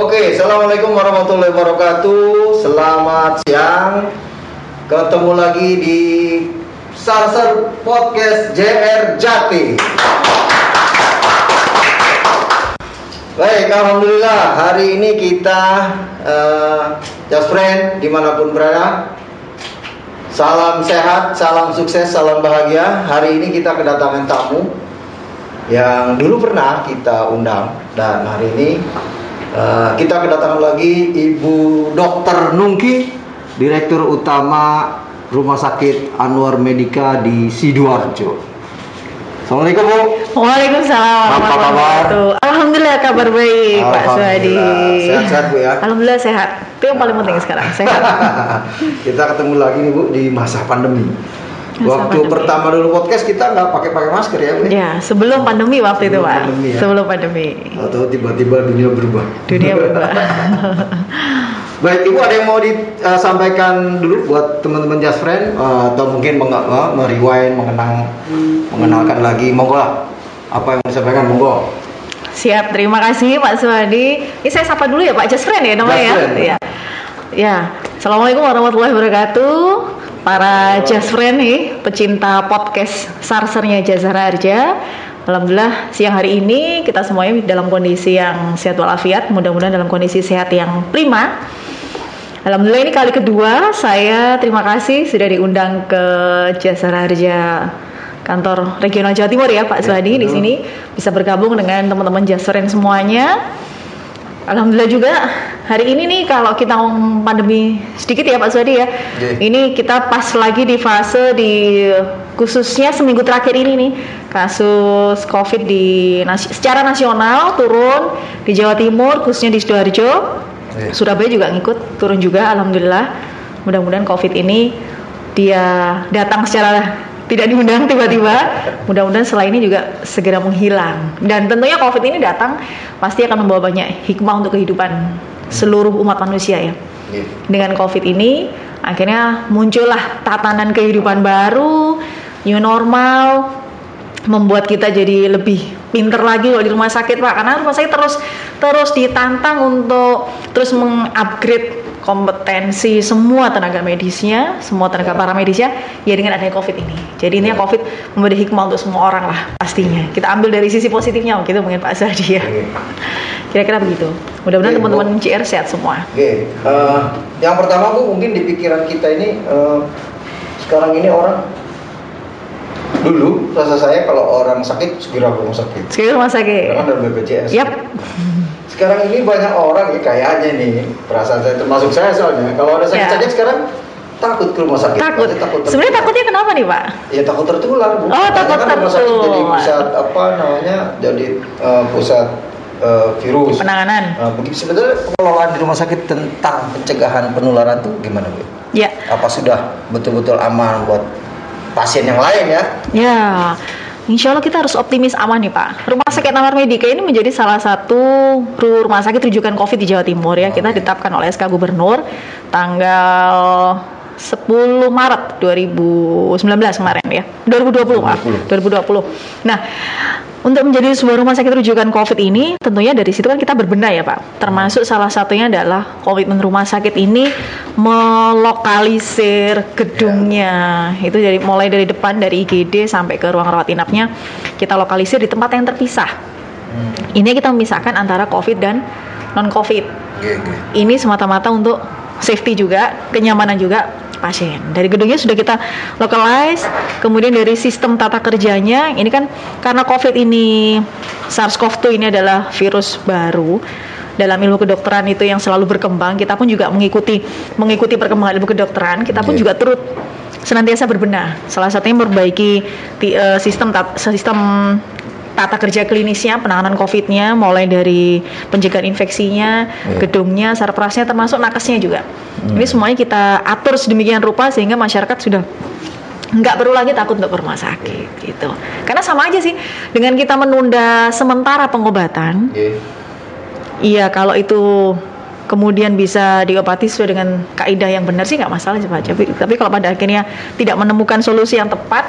Oke, assalamualaikum warahmatullahi wabarakatuh. Selamat siang. Ketemu lagi di Sarser Podcast JR Jati. Baik, alhamdulillah hari ini kita uh, just friend di mana pun berada. Salam sehat, salam sukses, salam bahagia. Hari ini kita kedatangan tamu yang dulu pernah kita undang dan hari ini Uh, kita kedatangan lagi Ibu Dr. Nungki, Direktur Utama Rumah Sakit Anwar Medika di Sidoarjo. Assalamualaikum Bu. Waalaikumsalam. Apa kabar? Alhamdulillah kabar baik Pak Suhadi. Sehat-sehat Bu ya. Alhamdulillah sehat. Itu yang paling penting sekarang sehat. kita ketemu lagi nih Bu di masa pandemi. Waktu pandemi. pertama dulu podcast kita nggak pakai pakai masker ya Bu. Ya, sebelum pandemi waktu itu Sebelum Pak. pandemi, ya. Sebelum pandemi. Atau tiba-tiba dunia berubah. Dunia berubah. Baik, Ibu ada yang mau disampaikan dulu buat teman-teman Just Friend eh, atau mungkin meng merewind, mengenang, mengenalkan lagi, monggo lah. Apa yang mau disampaikan, monggo. Siap, terima kasih Pak Suhadi. Ini saya sapa dulu ya Pak Jasfriend ya namanya Just ya. Friend. Ya. Ya, Assalamualaikum warahmatullahi wabarakatuh. Para Jasfriend nih, pecinta podcast Sarsernya Jazara Harja. Alhamdulillah siang hari ini kita semuanya dalam kondisi yang sehat walafiat, mudah-mudahan dalam kondisi sehat yang prima. Alhamdulillah ini kali kedua saya terima kasih sudah diundang ke Jasara Harja kantor regional Jawa Timur ya Pak Ya, Suhadi di betul. sini bisa bergabung dengan teman-teman Jaseren semuanya. Alhamdulillah juga hari ini nih kalau kita ngomong pandemi sedikit ya Pak Suhadi ya. Iya. Ini kita pas lagi di fase di khususnya seminggu terakhir ini nih kasus COVID di nasi- secara nasional turun di Jawa Timur khususnya di Sidoarjo. Iya. Surabaya juga ngikut turun juga alhamdulillah. Mudah-mudahan Covid ini dia datang secara tidak diundang tiba-tiba. Mudah-mudahan setelah ini juga segera menghilang. Dan tentunya Covid ini datang pasti akan membawa banyak hikmah untuk kehidupan seluruh umat manusia ya. Iya. Dengan Covid ini akhirnya muncullah tatanan kehidupan baru, new normal, membuat kita jadi lebih pinter lagi kalau di rumah sakit pak karena rumah sakit terus terus ditantang untuk terus mengupgrade kompetensi semua tenaga medisnya semua tenaga paramedisnya ya dengan adanya covid ini. Jadi ini Ya. covid memberi hikmah untuk semua orang lah pastinya. Kita ambil dari sisi positifnya gitu mungkin pak Zadi ya. Kira-kira begitu. Mudah-mudahan teman-teman CR sehat semua. Oke, eh, yang pertama Bu mungkin di pikiran kita ini eh, sekarang ini orang dulu rasa saya kalau orang sakit segera ke rumah sakit. sekarang rumah sakit. Karena ada BPJS. yap Sekarang ini banyak orang ya kayaknya nih perasaan saya termasuk saya soalnya kalau ada sakit-sakit Ya. sekarang takut ke rumah sakit. takut Pasti takut sebenarnya tertular. takutnya kenapa nih pak Ya takut tertular bu. Oh, takut kan rumah sakit jadi tertular. pusat apa namanya jadi eh, pusat eh, virus. penanganan Nah, begitu sebetulnya pengelolaan di rumah sakit tentang pencegahan penularan tuh gimana bu? ya Apa sudah betul-betul aman buat pasien yang lain ya? Ya, insya Allah kita harus optimis aman nih Pak. Rumah Sakit Anwar Medika ini menjadi salah satu ru- rumah sakit rujukan COVID di Jawa Timur ya. Kita ditetapkan oleh SK Gubernur tanggal 10 Maret 2019 kemarin ya. 2020 maaf. 2020. Nah, untuk menjadi sebuah rumah sakit rujukan COVID ini, tentunya dari situ kan kita berbenah ya Pak. Termasuk salah satunya adalah komitmen rumah sakit ini melokalisir gedungnya. Itu dari mulai dari depan dari IGD sampai ke ruang rawat inapnya kita lokalisir di tempat yang terpisah. Hmm. Ini kita memisahkan antara COVID dan non COVID. Oke, oke. Ini semata-mata untuk safety juga, kenyamanan juga pasien. Dari gedungnya sudah kita localize, kemudian dari sistem tata kerjanya, ini kan karena COVID ini SARS-CoV-2 ini adalah virus baru dalam ilmu kedokteran itu yang selalu berkembang, kita pun juga mengikuti mengikuti perkembangan ilmu kedokteran, kita pun Oke. juga turut senantiasa berbenah. Salah satunya memperbaiki eh, sistem sistem tata kerja klinisnya, penanganan COVID-nya, mulai dari pencegahan infeksinya, Iya. gedungnya, sarprasnya, termasuk nakesnya juga. Hmm. Ini semuanya kita atur sedemikian rupa sehingga masyarakat sudah nggak perlu lagi takut untuk ke rumah sakit gitu. Karena sama aja sih dengan kita menunda sementara pengobatan, Oke. iya kalau itu kemudian bisa diobati sesuai dengan kaidah yang benar sih nggak masalah sih Pak. Tapi, tapi kalau pada akhirnya tidak menemukan solusi yang tepat,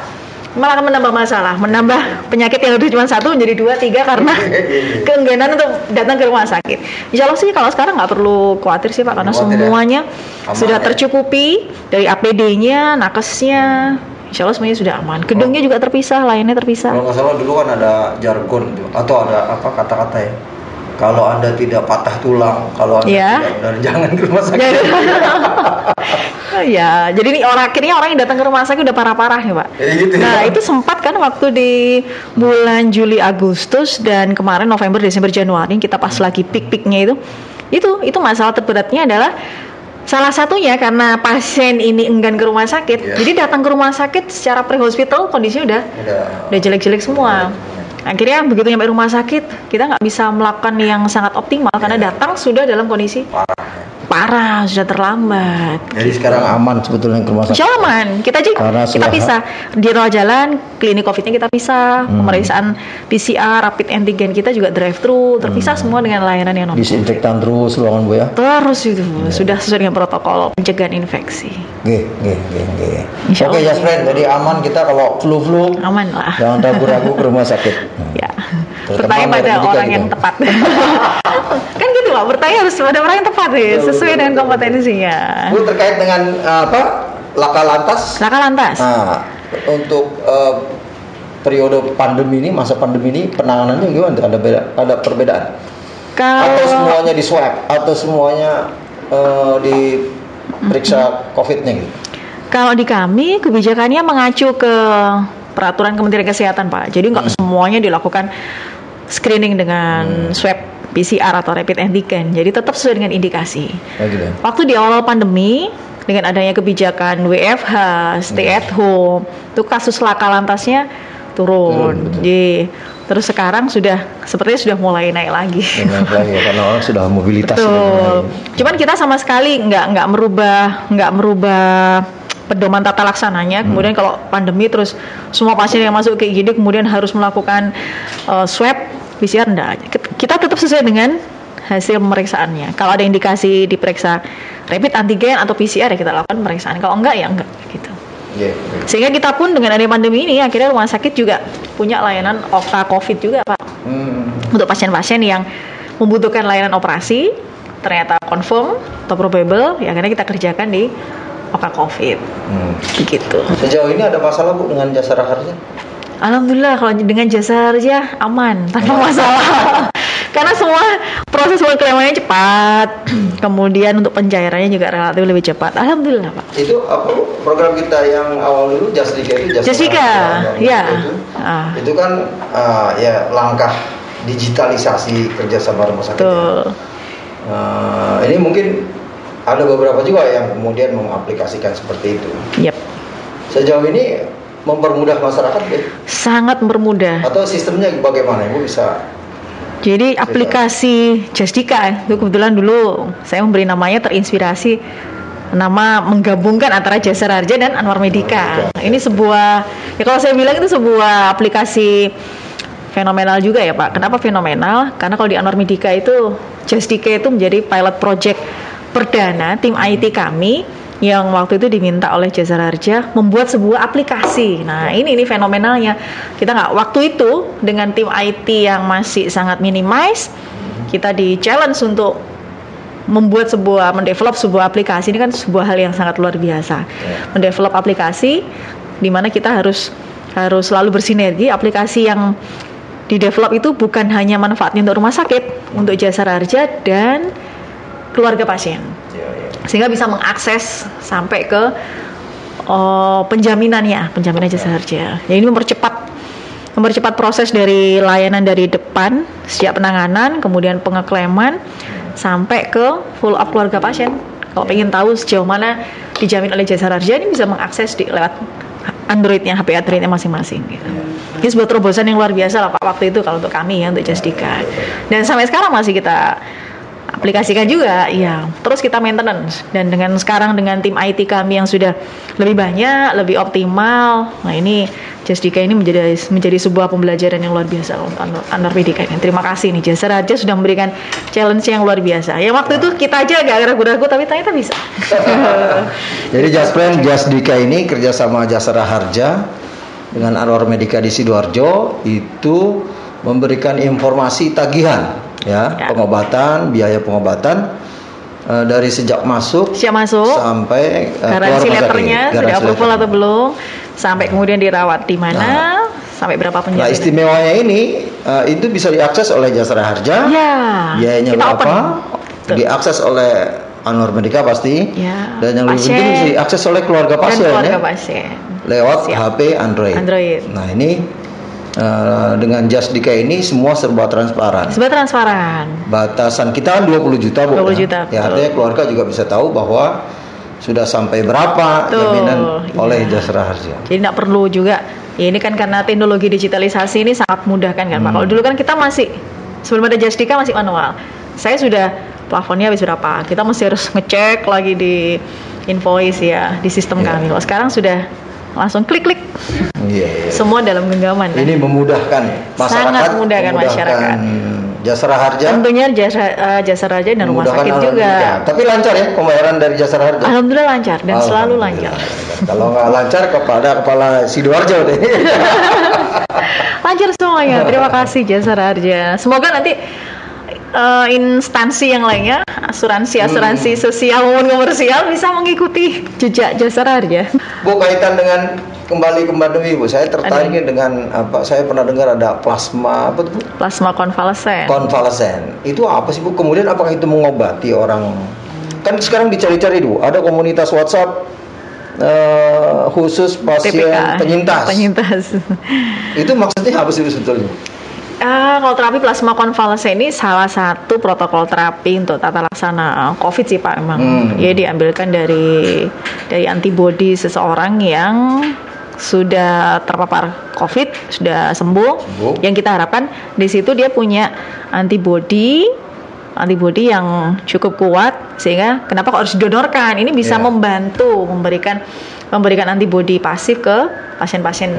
malah akan menambah masalah, menambah penyakit yang udah cuma satu menjadi dua, tiga karena keengganan untuk datang ke rumah sakit. Insya Allah sih kalau sekarang nggak perlu khawatir sih Pak karena Khawatir ya? semuanya Aman sudah ya? tercukupi dari APD-nya, nakesnya, Insya Allah semuanya sudah aman. Gedungnya juga terpisah, lainnya terpisah. Kalau nggak salah dulu kan ada jargon atau ada apa kata-kata ya. Kalau anda tidak patah tulang, kalau anda Iya. tidak benar jangan ke rumah sakit. ya, jadi ini orang akhirnya orang yang datang ke rumah sakit udah parah-parah ya Pak. Ya, gitu ya. Nah itu sempat kan waktu di bulan Juli Agustus dan kemarin November Desember Januari kita pas lagi pik-piknya itu, itu itu masalah terberatnya adalah salah satunya karena pasien ini enggan ke rumah sakit, Iya. jadi datang ke rumah sakit secara pre-hospital kondisinya udah Udah. udah jelek-jelek semua. Akhirnya begitu nyampe rumah sakit kita nggak bisa melakukan yang sangat optimal karena Iya. datang sudah dalam kondisi Parah. Parah sudah terlambat. Jadi sekarang aman sebetulnya ke rumah Allah aman. Kita aja Karena kita pisah di rawat jalan, klinik COVID-nya kita pisah, Hmm. pemeriksaan PCR, rapid antigen kita juga drive thru, terpisah Hmm. semua dengan layanan yang normal. disinfektan terus ruangan bu ya. Terus itu Iya. sudah sesuai dengan protokol pencegahan infeksi. Oke, oke, oke, oke. Ya friend. Jadi aman kita kalau flu-flu Aman lah. jangan ragu-ragu ke rumah sakit. Ya. Bertanya pada orang juga. yang tepat. kan gitu Pak, bertanya harus pada orang yang tepat ya, sesuai betul, dengan kompetensinya. Bu terkait dengan uh, apa? Laka lantas. Laka lantas. Nah, untuk uh, periode pandemi ini, masa pandemi ini penanganannya gimana? Ada beda, ada perbedaan? Atau Kalau semuanya di swab atau semuanya uh, diperiksa COVID-nya gitu? Kalau di kami kebijakannya mengacu ke peraturan Kementerian Kesehatan Pak. Jadi nggak semuanya dilakukan screening dengan swab PCR atau rapid antigen. Jadi tetap sesuai dengan indikasi. Oh, gitu ya? Waktu di awal pandemi dengan adanya kebijakan WFH, stay at home, itu kasus laka lantasnya turun. Turun. Jadi terus sekarang sudah sepertinya sudah mulai naik lagi. Dengan lagi ya, karena orang sudah mobilitas. sudah Betul. mulai. Cuman kita sama sekali nggak nggak merubah nggak merubah pedoman tata laksananya. Kemudian kalau pandemi terus semua pasien yang masuk kayak gini kemudian harus melakukan uh, swab PCR enggak. Kita tetap sesuai dengan hasil pemeriksaannya. Kalau ada indikasi diperiksa rapid antigen atau PCR ya kita lakukan pemeriksaan. Kalau enggak ya enggak gitu. Iya. Sehingga kita pun dengan adanya pandemi ini akhirnya rumah sakit juga punya layanan Okta Covid juga Pak Hmm. untuk pasien-pasien yang membutuhkan layanan operasi ternyata confirm atau probable ya akhirnya kita kerjakan di Oka Covid Hmm. gitu. Sejauh ini ada masalah bu dengan jasa raharja? Alhamdulillah kalau dengan jasa kerja aman tanpa masalah. Karena semua proses pengklaimannya cepat, kemudian untuk pencairannya juga relatif lebih cepat. Alhamdulillah Pak. Itu apa program kita yang awal dulu Jasdika itu Jasdika, Raharja, ya. Itu, Ah. itu kan ah, ya langkah digitalisasi kerjasama rumah sakit. ya. Tuh. Ah, ini mungkin ada beberapa juga yang kemudian mengaplikasikan seperti itu. Yep. Sejauh ini mempermudah masyarakat ya? Sangat mempermudah. atau sistemnya bagaimana? Ibu bisa Jadi aplikasi Jasdika itu kebetulan dulu saya memberi namanya terinspirasi nama menggabungkan antara Jasa Raja dan Anwar Medika. Medika. Ini sebuah ya kalau saya bilang itu sebuah aplikasi fenomenal juga ya Pak. Kenapa fenomenal? Karena kalau di Anwar Medika itu Jasdika itu menjadi pilot project perdana tim IT kami yang waktu itu diminta oleh Jasa Raja membuat sebuah aplikasi. Nah ini ini fenomenalnya. Kita nggak waktu itu dengan tim IT yang masih sangat minimize, kita di challenge untuk membuat sebuah mendevelop sebuah aplikasi ini kan sebuah hal yang sangat luar biasa. Mendevelop aplikasi di mana kita harus harus selalu bersinergi. Aplikasi yang di develop itu bukan hanya manfaatnya untuk rumah sakit, untuk jasa raja dan keluarga pasien ya, ya. Sehingga bisa mengakses sampai ke oh, penjaminannya, penjaminan jasa harja. Jadi ini mempercepat mempercepat proses dari layanan dari depan sejak penanganan, kemudian pengeklaiman sampai ke full up keluarga pasien. Kalau pengen tahu sejauh mana dijamin oleh jasa harja ini bisa mengakses di lewat Androidnya, HP Androidnya masing-masing. Gitu. Ini sebuah terobosan yang luar biasa lah Pak waktu itu kalau untuk kami ya untuk Jasdika. Dan sampai sekarang masih kita aplikasikan juga ya terus kita maintenance. Dan dengan sekarang dengan tim IT kami yang sudah lebih banyak lebih optimal nah ini Jasdika ini menjadi menjadi sebuah pembelajaran yang luar biasa untuk Anwar- Medika ini. Terima kasih nih Jasa Raja sudah memberikan challenge yang luar biasa. Ya waktu itu kita aja agak ragu-ragu tapi ternyata bisa. Jadi Jaspren Jasdika ini kerjasama Jasa Raharja dengan Anwar Medika di Sidoarjo. Itu memberikan informasi tagihan ya, Ya. pengobatan, biaya pengobatan eh, dari sejak masuk Siap masuk. sampai keluar Garansi letternya sudah approval atau belum? Sampai kemudian dirawat di mana? sampai berapa Nah, penjara? istimewanya ini eh, itu bisa diakses oleh Jasara Harja. Ya. Biayanya kita berapa? open. Diakses oleh Anwar Medika pasti. Ya. Dan yang lebih penting bisa diakses oleh keluarga Dan pasien keluarga ya. pasien. lewat Siap. HP Android. Android. Nah, ini eh, dengan Jasdika ini semua serba transparan. Sebenarnya transparan. Batasan kita kan 20 juta, Bu. 20 ya. juta, Ya, betul. artinya keluarga juga bisa tahu bahwa sudah sampai berapa Betul, jaminan oleh iya. Jasara Harja. Jadi tidak perlu juga. Ya ini kan karena teknologi digitalisasi ini sangat mudah kan kan Pak. Hmm. Kalau dulu kan kita masih sebelum ada Jasdika masih manual. Saya sudah plafonnya habis berapa? Kita mesti harus ngecek lagi di invoice ya di sistem Iya. kami. Kalau sekarang sudah langsung klik-klik Iya, iya. semua dalam genggaman. kan? Ini memudahkan masyarakat, Sangat memudahkan masyarakat. Jasara Harja, Tentunya jasa eh, jasa raja dan rumah memudahkan sakit juga. Tapi lancar ya pembayaran dari Jasara Harja. Alhamdulillah lancar dan selalu Alhamdulillah. lancar. Kalau nggak lancar kepada kepala sidoarjo deh. Lancar semuanya. Terima kasih Jasa Harja. Semoga nanti eh, instansi yang lainnya, asuransi-asuransi Hmm. sosial maupun komersial bisa mengikuti jejak Jasa Harja. Bu kaitan dengan kembali ke pandemi Bu, saya tertarik dengan apa? Saya pernah dengar ada plasma apa tuh Bu? Plasma konvalesen. Konvalesen. Itu apa sih Bu? Kemudian apakah itu mengobati orang? Kan sekarang dicari-cari Bu, ada komunitas WhatsApp eh, khusus pasien TPK. penyintas. Penyintas. Itu maksudnya apa sih Bu sebetulnya? Ah, kalau terapi plasma konvalesen ini salah satu protokol terapi untuk tata laksana COVID sih Pak emang. Hmm. Dia diambilkan dari dari antibodi seseorang yang sudah terpapar COVID, sudah sembuh. Sembuh. Yang kita harapkan di situ dia punya antibodi antibodi yang cukup kuat sehingga kenapa kok harus didonorkan? Ini bisa Ya. membantu memberikan memberikan antibodi pasif ke pasien-pasien.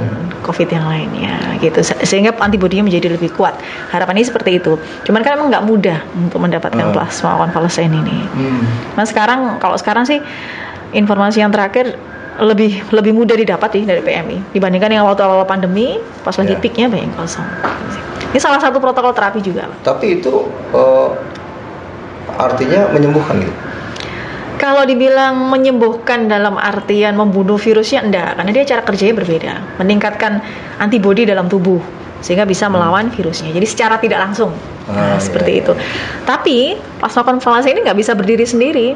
COVID yang lainnya gitu Se- sehingga antibodinya menjadi lebih kuat. Harapannya seperti itu. Cuman kan emang nggak mudah untuk mendapatkan Hmm. plasma konvalesen ini. Hmm. Nah sekarang kalau sekarang sih informasi yang terakhir lebih lebih mudah didapat sih dari PMI dibandingkan yang waktu awal pandemi pas lagi Ya. peaknya banyak kosong. Ini salah satu protokol terapi juga. Tapi itu eh, artinya menyembuhkan gitu. Kalau dibilang menyembuhkan dalam artian membunuh virusnya enggak, karena dia cara kerjanya berbeda. Meningkatkan antibodi dalam tubuh sehingga bisa melawan virusnya. Jadi secara tidak langsung. Ah, Nah, seperti iya, itu. Tapi plasma konvalesen ini nggak bisa berdiri sendiri.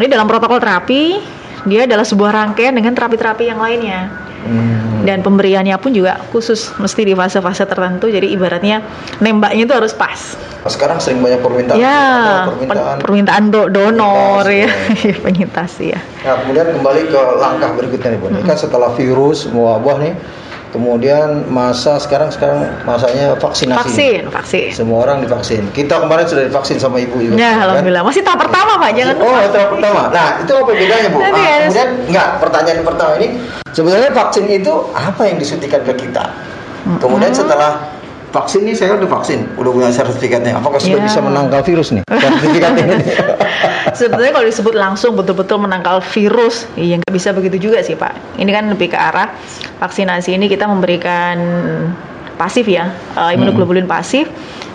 Ini dalam protokol terapi dia adalah sebuah rangkaian dengan terapi-terapi yang lainnya. Hmm. Dan pemberiannya pun juga khusus mesti di fase-fase tertentu. Jadi ibaratnya nembaknya itu harus pas. Sekarang sering banyak permintaan. ya, permintaan. permintaan do- donor ya, Penyintas, penyintas ya. Nah, kemudian kembali ke langkah berikutnya nih, Bu. Ini kan setelah virus mewabah nih, kemudian masa sekarang sekarang masanya vaksinasi. Vaksin, vaksin. Semua orang divaksin. Kita kemarin sudah divaksin sama ibu juga. Ya, kan? alhamdulillah. Masih tahap pertama, Pak. Jangan Oh, lupa. yang pertama. Nah, itu apa bedanya, Bu? Ah, harus- kemudian enggak, pertanyaan pertama ini sebenarnya vaksin itu apa yang disuntikan ke kita? Kemudian setelah vaksin ini saya udah vaksin, udah punya sertifikatnya. Apakah sudah Ya. bisa menangkal virus nih? Sertifikat ini. Sebetulnya kalau disebut langsung betul-betul menangkal virus, iya nggak bisa begitu juga sih Pak. Ini kan lebih ke arah vaksinasi ini kita memberikan pasif ya, eh, imunoglobulin pasif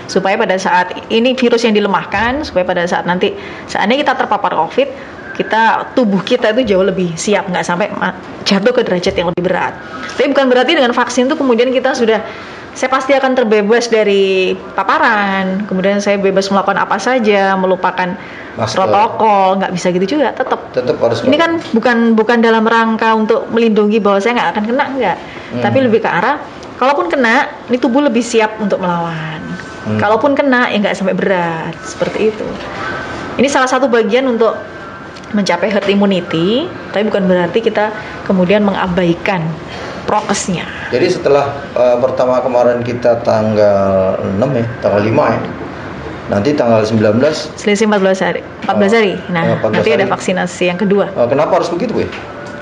supaya pada saat ini virus yang dilemahkan supaya pada saat nanti seandainya kita terpapar COVID kita tubuh kita itu jauh lebih siap nggak sampai jatuh ke derajat yang lebih berat. Tapi bukan berarti dengan vaksin itu kemudian kita sudah saya pasti akan terbebas dari paparan, kemudian saya bebas melakukan apa saja, melupakan Masker. protokol, nggak bisa gitu juga, tetap. Tetap harus Ini kan bukan bukan dalam rangka untuk melindungi bahwa saya nggak akan kena nggak, Hmm. tapi lebih ke arah kalaupun kena, ini tubuh lebih siap untuk melawan. Hmm. Kalaupun kena, ya nggak sampai berat, seperti itu. Ini salah satu bagian untuk mencapai herd immunity, tapi bukan berarti kita kemudian mengabaikan prokesnya. Jadi setelah eh, pertama kemarin kita tanggal 6 ya, tanggal 5 ya. Nanti tanggal 19 Selisih 14 hari. 14 Oh, hari. Nah, oh, 14 nanti ada hari. vaksinasi yang kedua. eh, kenapa harus begitu, Bu?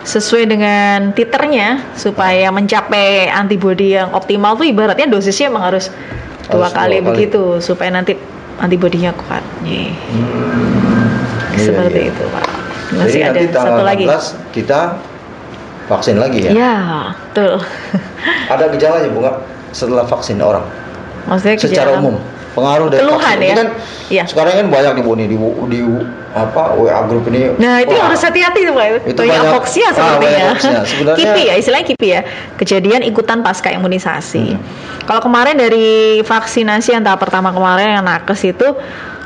Sesuai dengan titernya supaya mencapai antibodi yang optimal tuh ibaratnya dosisnya emang harus dua Harus kali dua kali. begitu supaya nanti antibodinya kuat. Nih, Iya, seperti iya. itu, Pak. Jadi Masih ada nanti tanggal satu lagi. 16 kita vaksin lagi ya. Ya, betul. Ada gejalanya bu nggak setelah vaksin orang? Maksudnya Secara gejala- umum pengaruh dari Keluhan vaksin ya? ini kan Iya. sekarang kan banyak nih bu nih di, di apa WA grup ini. Nah itu Wah, harus hati-hati tuh Pak. Itu banyak ah, sepertinya. Sebenarnya- kipi ya, istilahnya kipi ya. Kejadian ikutan pasca imunisasi. Hmm. Kalau kemarin dari vaksinasi yang tahap pertama kemarin yang nakes itu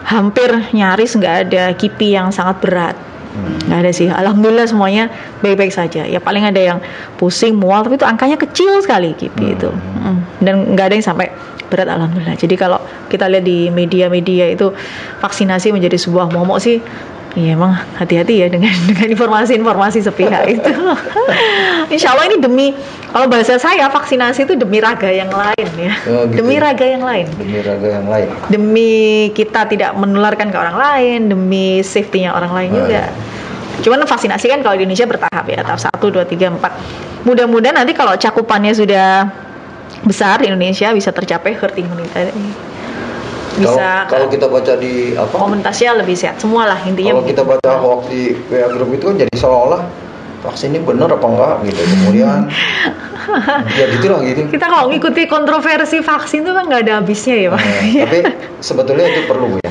hampir nyaris nggak ada kipi yang sangat berat. Hmm. Nggak ada sih. Alhamdulillah semuanya baik-baik saja. Ya paling ada yang pusing, mual, tapi itu angkanya kecil sekali kipi Hmm. itu. Mm. Dan nggak ada yang sampai berat alhamdulillah. Jadi kalau kita lihat di media-media itu vaksinasi menjadi sebuah momok sih Iya emang hati-hati ya dengan dengan informasi-informasi sepihak itu. Insya Allah ini demi kalau bahasa saya vaksinasi itu demi raga yang lain ya. Oh, gitu demi ya. raga yang lain. Demi raga yang lain. Demi kita tidak menularkan ke orang lain, demi safety-nya orang lain Oh, juga. iya. Cuman vaksinasi kan kalau di Indonesia bertahap ya, tahap 1, 2, 3, 4. Mudah-mudahan nanti kalau cakupannya sudah besar di Indonesia bisa tercapai herd immunity. Bisa kalau, kalau kita baca di apa? komunitasnya lebih sehat semua lah intinya. Kalau kita baca hoax di WA grup itu kan jadi seolah-olah vaksin ini benar apa enggak gitu. Kemudian ya gitulah gitu. kita kalau ngikuti kontroversi vaksin itu kan nggak ada habisnya ya pak. Nah, tapi sebetulnya itu perlu ya.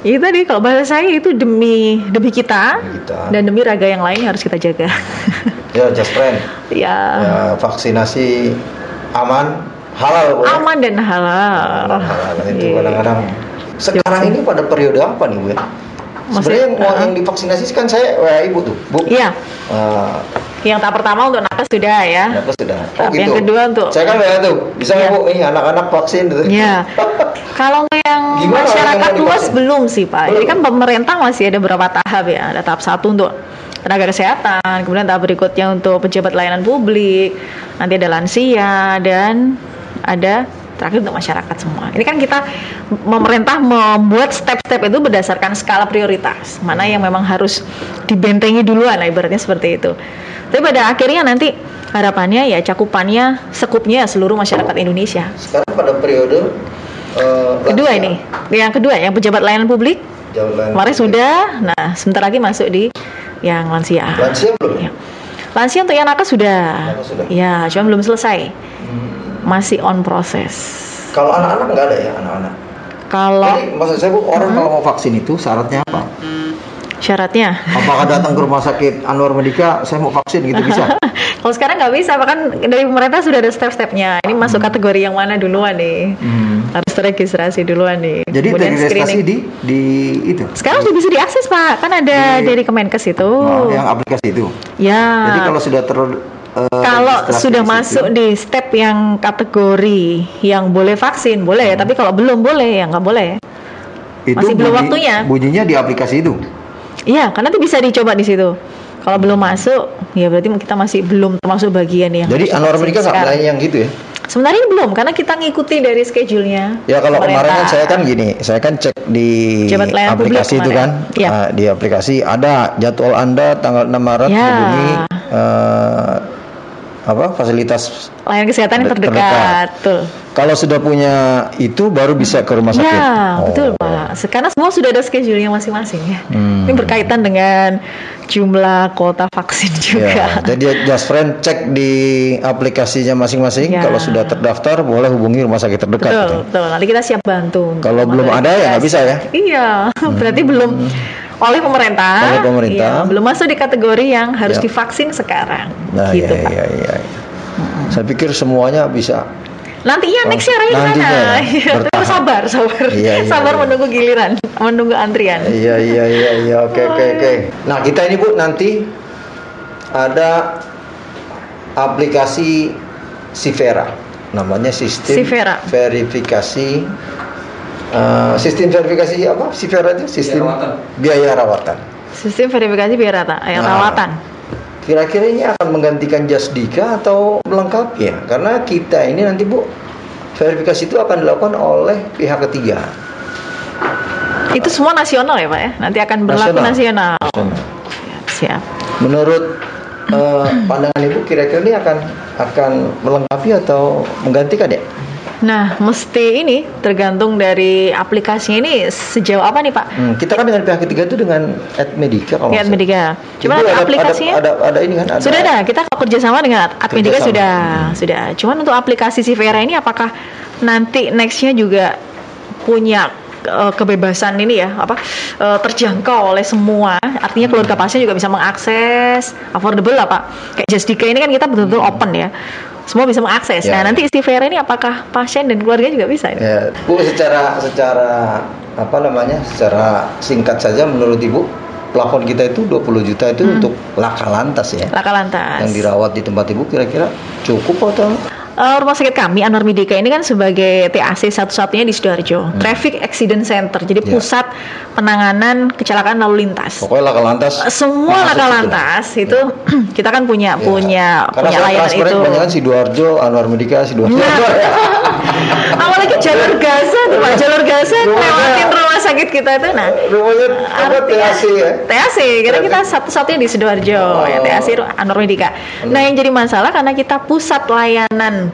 Itu tadi kalau bahasa saya itu demi demi kita, Demi kita. dan demi raga yang lain harus kita jaga. Ya just friend. ya, Ya, vaksinasi aman, halal. Bu, aman dan halal. Halal, halal. Itu Iya. kadang-kadang. Sekarang ini pada periode apa nih bu ya? Sebenarnya yang, mau uh-uh. yang divaksinasi kan saya WA ibu tuh, bu. Iya, Eh, yang tahap pertama untuk nakes sudah ya. Kenapa sudah? Oh, Tahap yang kedua untuk- Saya kan WA tuh, bisa Iya. bu? Ini anak-anak vaksin gitu. Ya, kalau yang Gimana masyarakat yang luas belum sih Pak. Jadi kan pemerintah masih ada beberapa tahap ya. Ada tahap satu untuk tenaga kesehatan, kemudian tahap berikutnya untuk pejabat layanan publik, nanti ada lansia dan ada terakhir untuk masyarakat semua. Ini kan kita pemerintah membuat step-step itu berdasarkan skala prioritas, mana yang memang harus dibentengi duluan, lah ibaratnya seperti itu. Tapi pada akhirnya nanti harapannya ya cakupannya sekupnya seluruh masyarakat Indonesia. Sekarang pada periode eh, Kedua lansia. ini, yang kedua yang pejabat layanan publik kemarin sudah, nah sebentar lagi masuk di yang lansia. Lansia belum? Ya. Lansia untuk yang nakes sudah, sudah. ya cuma belum selesai, Hmm. Masih on proses. Kalau anak-anak nggak ada ya anak-anak. Kalau Jadi maksud saya bu, orang kalau mau vaksin itu syaratnya apa? syaratnya, Apakah datang ke rumah sakit Anwar Medika, saya mau vaksin gitu bisa? kalau sekarang nggak bisa, bahkan dari pemerintah sudah ada step-stepnya. Ini masuk kategori yang mana duluan nih? Hmm. Harus terregistrasi duluan nih. Jadi Kemudian registrasi di di itu. Sekarang sudah bisa diakses pak, kan ada Di- dari Kemenkes itu. Nah, yang aplikasi itu. Ya. Jadi kalau sudah ter eh, kalau sudah masuk di step yang kategori yang boleh vaksin boleh ya, tapi kalau belum boleh ya nggak boleh. itu masih belum waktunya. Bunyinya di aplikasi itu. Iya, karena nanti bisa dicoba di situ. Kalau belum masuk, ya berarti kita masih belum termasuk bagian yang. Jadi Anwar Medika nggak yang gitu ya? Sebenarnya ini belum, karena kita ngikuti dari schedule-nya. Ya kalau kemarin kan saya kan gini, saya kan cek di aplikasi itu kan. Iya. Ah, di aplikasi ada jadwal anda tanggal 6 Maret Ya. hubungi eh, apa fasilitas. layanan kesehatan yang Terdekat. terdekat, betul. Kalau sudah punya itu baru bisa ke rumah sakit. Ya, Oh. betul Pak. Karena semua sudah ada schedule-nya masing-masing ya. Hmm. Ini berkaitan dengan jumlah kuota vaksin juga. Ya, jadi just friend cek di aplikasinya masing-masing. Ya. Kalau sudah terdaftar boleh hubungi rumah sakit terdekat. Betul, gitu. betul. Nanti kita siap bantu. Kalau belum ada ya nggak bisa ya? Iya, berarti belum oleh pemerintah. Oleh pemerintah. Iya, belum masuk di kategori yang harus Ya. divaksin sekarang. Nah, gitu, iya, Pak. iya, iya. Saya pikir semuanya bisa. Nantinya Oh, next year aja nantinya sana. ya, Iya, sabar, sabar. Iya, iya, sabar iya. menunggu giliran, menunggu antrian. Iya iya iya iya oke oke oke. Nah kita ini bu nanti ada aplikasi Sivera, namanya sistem Sivera. verifikasi eh, sistem verifikasi apa Sivera itu sistem rawatan. biaya rawatan. Sistem verifikasi biar rata, yang Nah. rawatan. Kira-kira ini akan menggantikan Jasdika atau melengkapi ya? Karena kita ini nanti bu verifikasi itu akan dilakukan oleh pihak ketiga. Itu semua nasional ya Pak ya? Nanti akan berlaku nasional. Nasional. Siap. Menurut eh, pandangan ibu kira-kira ini akan akan melengkapi atau menggantikan ya? Nah, mesti ini tergantung dari aplikasinya ini sejauh apa nih Pak? Hmm, kita kan dengan pihak ketiga itu dengan Ad Medica kalau Ya, nggak salah. Medica. Cuma ada- aplikasinya ada, ada, ada ini kan? Ada, sudah ada. Kita kerjasama dengan Admedica Kerjasama. sudah sudah. Cuman untuk aplikasi si Vera ini apakah nanti nextnya juga punya eh, kebebasan ini ya apa eh, terjangkau oleh semua artinya keluarga pasien juga bisa mengakses affordable lah pak kayak Justika ini kan kita betul-betul open ya semua bisa mengakses Ya, nah ya. nanti si Vera ini apakah pasien dan keluarga juga bisa ini? Ya, Bu secara secara apa namanya? Secara singkat saja menurut Ibu plafon kita itu 20 juta itu Hmm. untuk laka lantas ya. laka lantas Yang dirawat di tempat Ibu kira-kira cukup atau Eh, rumah sakit kami Anwar Medika ini kan sebagai TAC satu-satunya di Sidoarjo, Traffic Accident Center. Jadi Hmm. Ya. pusat penanganan kecelakaan lalu lintas. pokoknya laka lantas Eh, Semua laka lantas itu kita kan punya Ya. punya Karena punya layanan itu. kebanyakan Sidoarjo, Anwar Medika, Sidoarjo. Apalagi jalur Gaza tuh Pak, jalur Gaza lewatin rumah sakit kita itu nah. Rumahnya apa TAC ya? TAC, karena kita satu-satunya di Sidoarjo, Oh. ya TAC Anwar Medika. Nah, yang jadi masalah karena kita pusat layanan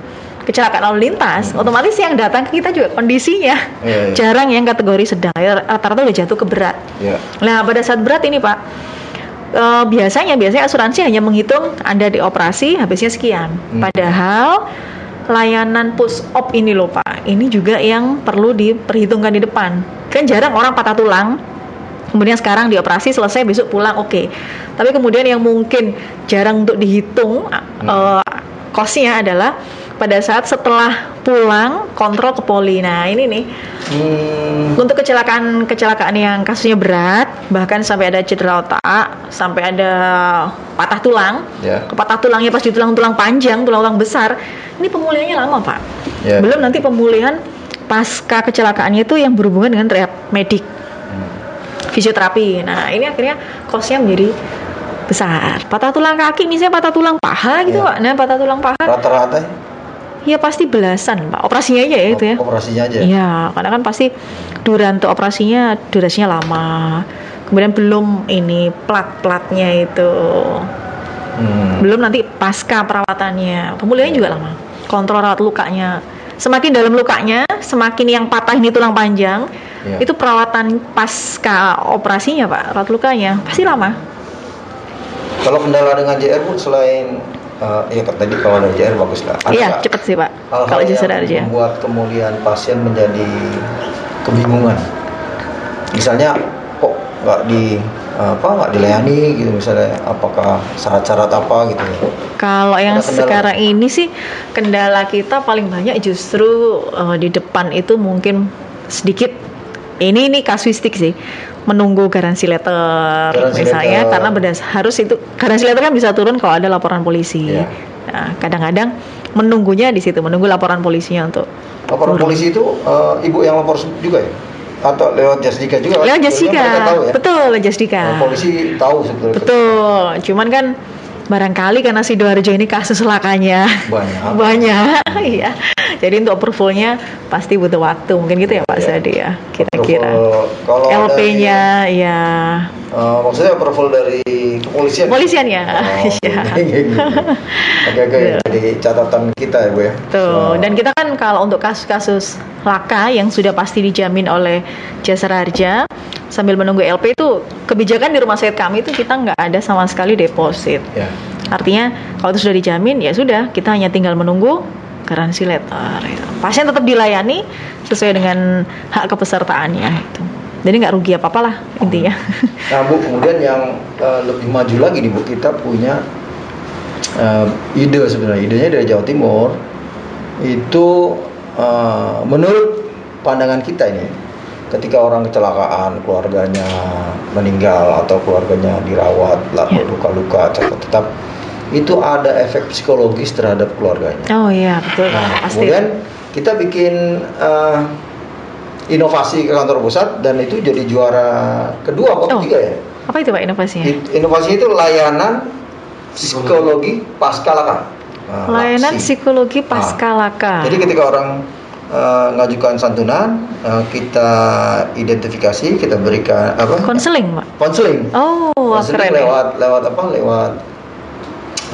kecelakaan lalu lintas, otomatis yang datang ke kita juga kondisinya Iya, iya. jarang yang kategori sedang, ya, rata-rata udah jatuh ke berat. Ya. Nah, pada saat berat ini, Pak, eh, biasanya biasanya asuransi hanya menghitung Anda dioperasi habisnya sekian. Hmm. Padahal layanan push op ini loh, Pak. Ini juga yang perlu diperhitungkan di depan. Kan jarang orang patah tulang Kemudian sekarang dioperasi selesai besok pulang oke. Tapi kemudian yang mungkin jarang untuk dihitung eh, kosnya adalah pada saat setelah pulang kontrol ke poli. Nah ini nih Hmm, untuk kecelakaan kecelakaan yang kasusnya berat bahkan sampai ada cedera otak sampai ada patah tulang ya. patah tulangnya pas di tulang-tulang panjang tulang-tulang besar ini pemulihannya lama pak Ya. belum nanti pemulihan pasca kecelakaannya itu yang berhubungan dengan rehab medik Hmm. fisioterapi nah ini akhirnya kosnya menjadi besar patah tulang kaki misalnya patah tulang paha gitu Ya. pak nah patah tulang paha Rata-rata ya pasti belasan pak operasinya aja ya itu ya operasinya aja. Iya, karena kan pasti durasi operasinya durasinya lama. Kemudian belum ini plat-platnya itu. Hmm. Belum nanti pasca perawatannya. Pemulihannya juga lama. Kontrol rawat lukanya. Semakin dalam lukanya, semakin yang patah ini tulang panjang, Iya. itu perawatan pasca operasinya, Pak. Rawat lukanya pasti lama. Kalau kendala dengan JR Bu selain eh, ya tadi kalau ada JR bagus lah. Ada Iya, cepet sih, Pak. hal-hal Kalau jasa yang aja. membuat kemudian pasien menjadi kebingungan. Misalnya kok nggak di apa nggak dilayani gitu misalnya apakah syarat-syarat apa gitu. Kalau yang Ada sekarang ini sih kendala kita paling banyak justru eh, di depan itu mungkin sedikit ini ini kasuistik sih menunggu garansi letter Garansi misalnya letter. karena berdas harus itu garansi letter kan bisa turun kalau ada laporan polisi. Iya. Nah, kadang-kadang menunggunya di situ menunggu laporan polisinya untuk Laporan turun. polisi itu eh, ibu yang lapor juga ya? Atau lewat Jasdika juga? Lewat Jasdika, ya? betul lewat Jasdika. Eh, polisi tahu sebetulnya. Betul, cuman kan barangkali karena Sidoarjo ini kasus lakanya Banyak. banyak, iya. Jadi untuk approvalnya pasti butuh waktu, mungkin gitu ya Pak Iya. Sadi ya, kira-kira. LP-nya, ya. eh, maksudnya approval dari kepolisian. Kepolisian ya, Oh, iya. Oke oke jadi catatan kita ya bu ya. Tuh, So, dan kita kan kalau untuk kasus-kasus laka yang sudah pasti dijamin oleh jasa harja sambil menunggu LP itu kebijakan di rumah sakit kami itu kita nggak ada sama sekali deposit. ya. Artinya kalau itu sudah dijamin ya sudah kita hanya tinggal menunggu garansi letter. gitu. Pasien tetap dilayani sesuai dengan hak kepesertaannya itu. Jadi nggak rugi apa apalah intinya. Nah bu kemudian yang eh, lebih maju lagi nih bu kita punya eh, ide sebenarnya idenya dari Jawa Timur itu eh, menurut pandangan kita ini ketika orang kecelakaan keluarganya meninggal atau keluarganya dirawat lalu Ya. luka-luka tetap tetap itu ada efek psikologis terhadap keluarganya. oh iya betul Nah, pasti. kemudian kita bikin eh, inovasi ke kantor pusat dan itu jadi juara kedua atau Oh. ketiga ya. Apa itu Pak inovasinya? Inovasi itu layanan psikologi pasca laka. Nah, Layanan laksi. psikologi pasca laka. Jadi ketika orang eh, ngajukan santunan, eh, kita identifikasi, kita berikan apa? Konseling Pak. Konseling. Oh, Konseling keren ya. lewat lewat apa? Lewat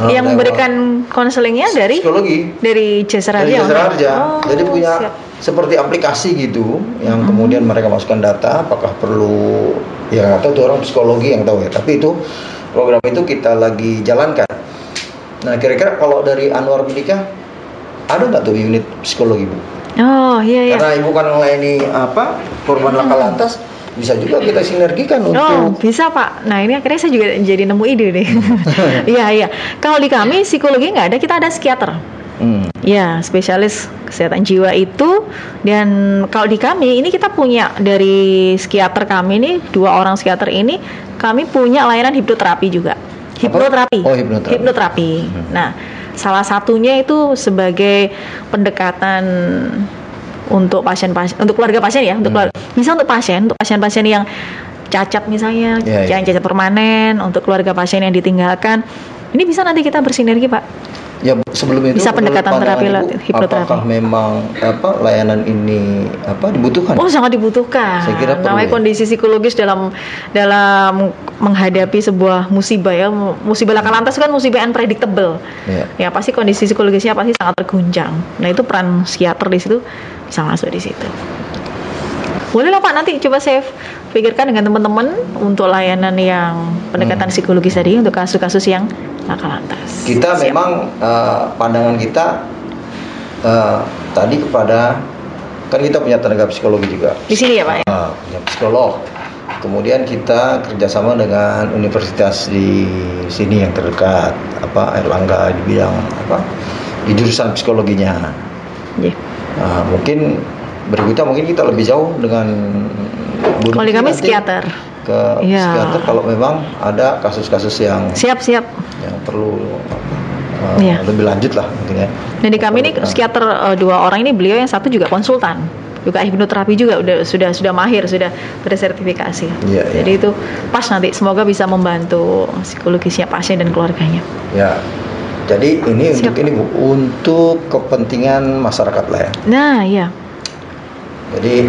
Oh, yang memberikan konselingnya dari psikologi dari Jasa dari harja. Oh, Jadi punya siap. seperti aplikasi gitu yang kemudian mereka masukkan data apakah perlu ya atau itu orang psikologi yang tahu ya. Tapi itu program itu kita lagi jalankan. Nah kira-kira kalau dari Anwar Medika ada nggak tuh unit psikologi bu? Oh iya iya. Karena ibu kan melayani apa korban laka lantas bisa juga kita sinergikan Oh untuk bisa pak. Nah ini akhirnya saya juga jadi nemu ide nih. Iya iya. Kalau di kami psikologi nggak ada, kita ada psikiater. Hmm. Ya spesialis kesehatan jiwa itu dan kalau di kami ini kita punya dari psikiater kami nih dua orang psikiater ini kami punya layanan hipnoterapi juga. Hipnoterapi. Oh, hipnoterapi. Hipnoterapi. Nah salah satunya itu sebagai pendekatan untuk pasien-pasien untuk keluarga pasien ya untuk Hmm. keluarga- bisa untuk pasien untuk pasien-pasien yang cacat misalnya Ya, ya. yang cacat permanen untuk keluarga pasien yang ditinggalkan ini bisa nanti kita bersinergi pak Ya sebelum itu Bisa pendekatan terapi Ibu, hipnoterapi. Apakah memang apa layanan ini apa dibutuhkan? Oh sangat dibutuhkan. Saya kira perlu Namanya ya. kondisi psikologis dalam dalam menghadapi sebuah musibah ya. Musibah laka lantas kan musibah unpredictable. Ya. Ya pasti kondisi psikologisnya pasti sangat terguncang. Nah itu peran psikiater di situ bisa masuk di situ. Boleh lah Pak nanti coba saya pikirkan dengan teman-teman untuk layanan yang pendekatan Hmm. psikologis tadi untuk kasus-kasus yang laka lantas. Kita Siap. memang eh, pandangan kita eh, tadi kepada kan kita punya tenaga psikologi juga. di sini ya Pak ya. Ah, punya psikolog. Kemudian kita kerjasama dengan universitas di sini yang terdekat, apa Erlangga di bidang apa di jurusan psikologinya. Iya. Nah, mungkin berikutnya mungkin kita lebih jauh dengan Bu Kalau di Nuki kami psikiater. ke Iya. psikiater kalau memang ada kasus-kasus yang Siap siap. yang perlu uh, Iya. lebih lanjut lah mungkin ya. Dan di kami ini Nah, psikiater eh, dua orang ini beliau yang satu juga konsultan, juga hipnoterapi juga udah sudah sudah mahir sudah bersertifikasi. Iya. Jadi itu pas nanti semoga bisa membantu psikologisnya pasien dan keluarganya. Ya. Jadi ini Siap. untuk ini Bu, untuk kepentingan masyarakat lah ya. Nah iya Jadi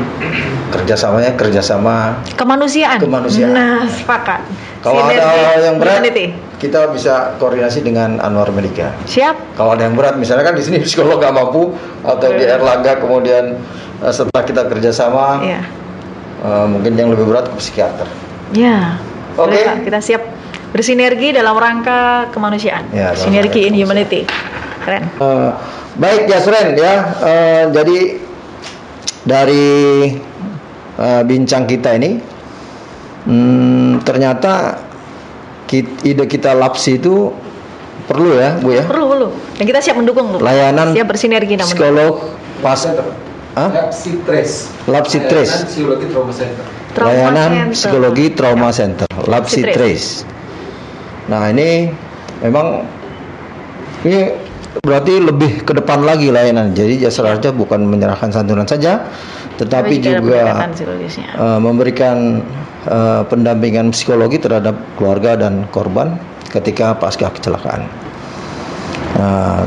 kerjasamanya kerjasama. kemanusiaan. Kemanusiaan. Nah sepakat. Kalau ada hal yang berat, Humanity. kita bisa koordinasi dengan Anwar Medika. Siap. Kalau ada yang berat, misalnya kan di sini psikolog nggak mampu atau di Erlangga kemudian eh, setelah kita kerjasama, Iya. eh, mungkin yang lebih berat ke psikiater. Ya. Oke. Pak. Kita siap bersinergi dalam rangka kemanusiaan. Ya, Sinergi in humanity. Keren. Eh, baik Jasren ya, Eh, jadi dari eh, bincang kita ini, hmm, ternyata kit- ide kita lapsi itu perlu ya Bu ya, Perlu perlu. Dan kita siap mendukung Bu. layanan Siap bersinergi namun. psikolog pas, Hah? Lapsitres. Lapsitres. Layanan Psikologi Trauma Center. Layanan Center. psikologi trauma center Lapsi. Trace. Nah ini memang ini berarti lebih ke depan lagi layanan. Jadi jasa raja bukan menyerahkan santunan saja, tetapi juga eh, memberikan eh, pendampingan psikologi terhadap keluarga dan korban ketika pasca kecelakaan. Nah,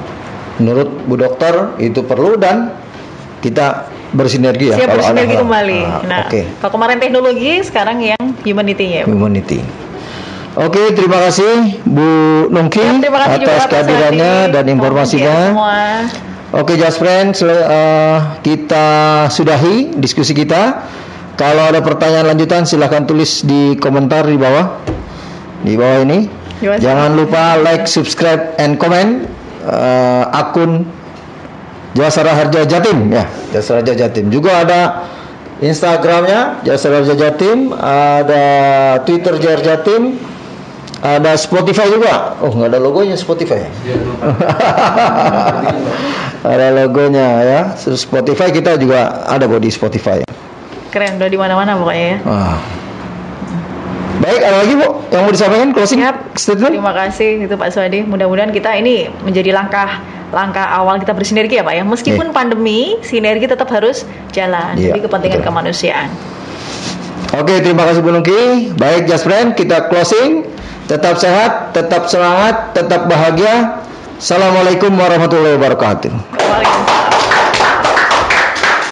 menurut Bu Dokter itu perlu dan kita bersinergi ya Siap kalau ada bersinergi hal- kembali. Ah, Nah, Oke. kalau kemarin teknologi, sekarang yang humanity-nya. ya. Humanity. Oke, terima kasih Bu Nungki Ya, juga atas kehadirannya Sandi. dan informasinya. Oke, Just Friends, sel- eh, kita sudahi diskusi kita. Kalau ada pertanyaan lanjutan silahkan tulis di komentar di bawah. Di bawah ini. Jangan lupa like, subscribe, and comment eh, akun Jasara Harja Jatim ya, Jasara Harja Jatim. Juga ada Instagramnya Jasara Harja Jatim, ada Twitter Jar Jatim, ada Spotify juga. Oh, nggak ada logonya Spotify. Dia belum ada logonya ya. Spotify kita juga ada kok di Spotify. Keren, udah di mana-mana pokoknya ya. Ah. Baik, ada lagi Bu yang mau disampaikan closing Siap. statement? Terima kasih itu Pak Swadi. Mudah-mudahan kita ini menjadi langkah langkah awal kita bersinergi ya Pak ya. Meskipun pandemi, sinergi tetap harus jalan Iya, demi kepentingan betul. kemanusiaan. Oke, terima kasih Bu Nungki. Baik, Just Friend, kita closing. Tetap sehat, tetap semangat, tetap bahagia. Assalamualaikum warahmatullahi wabarakatuh.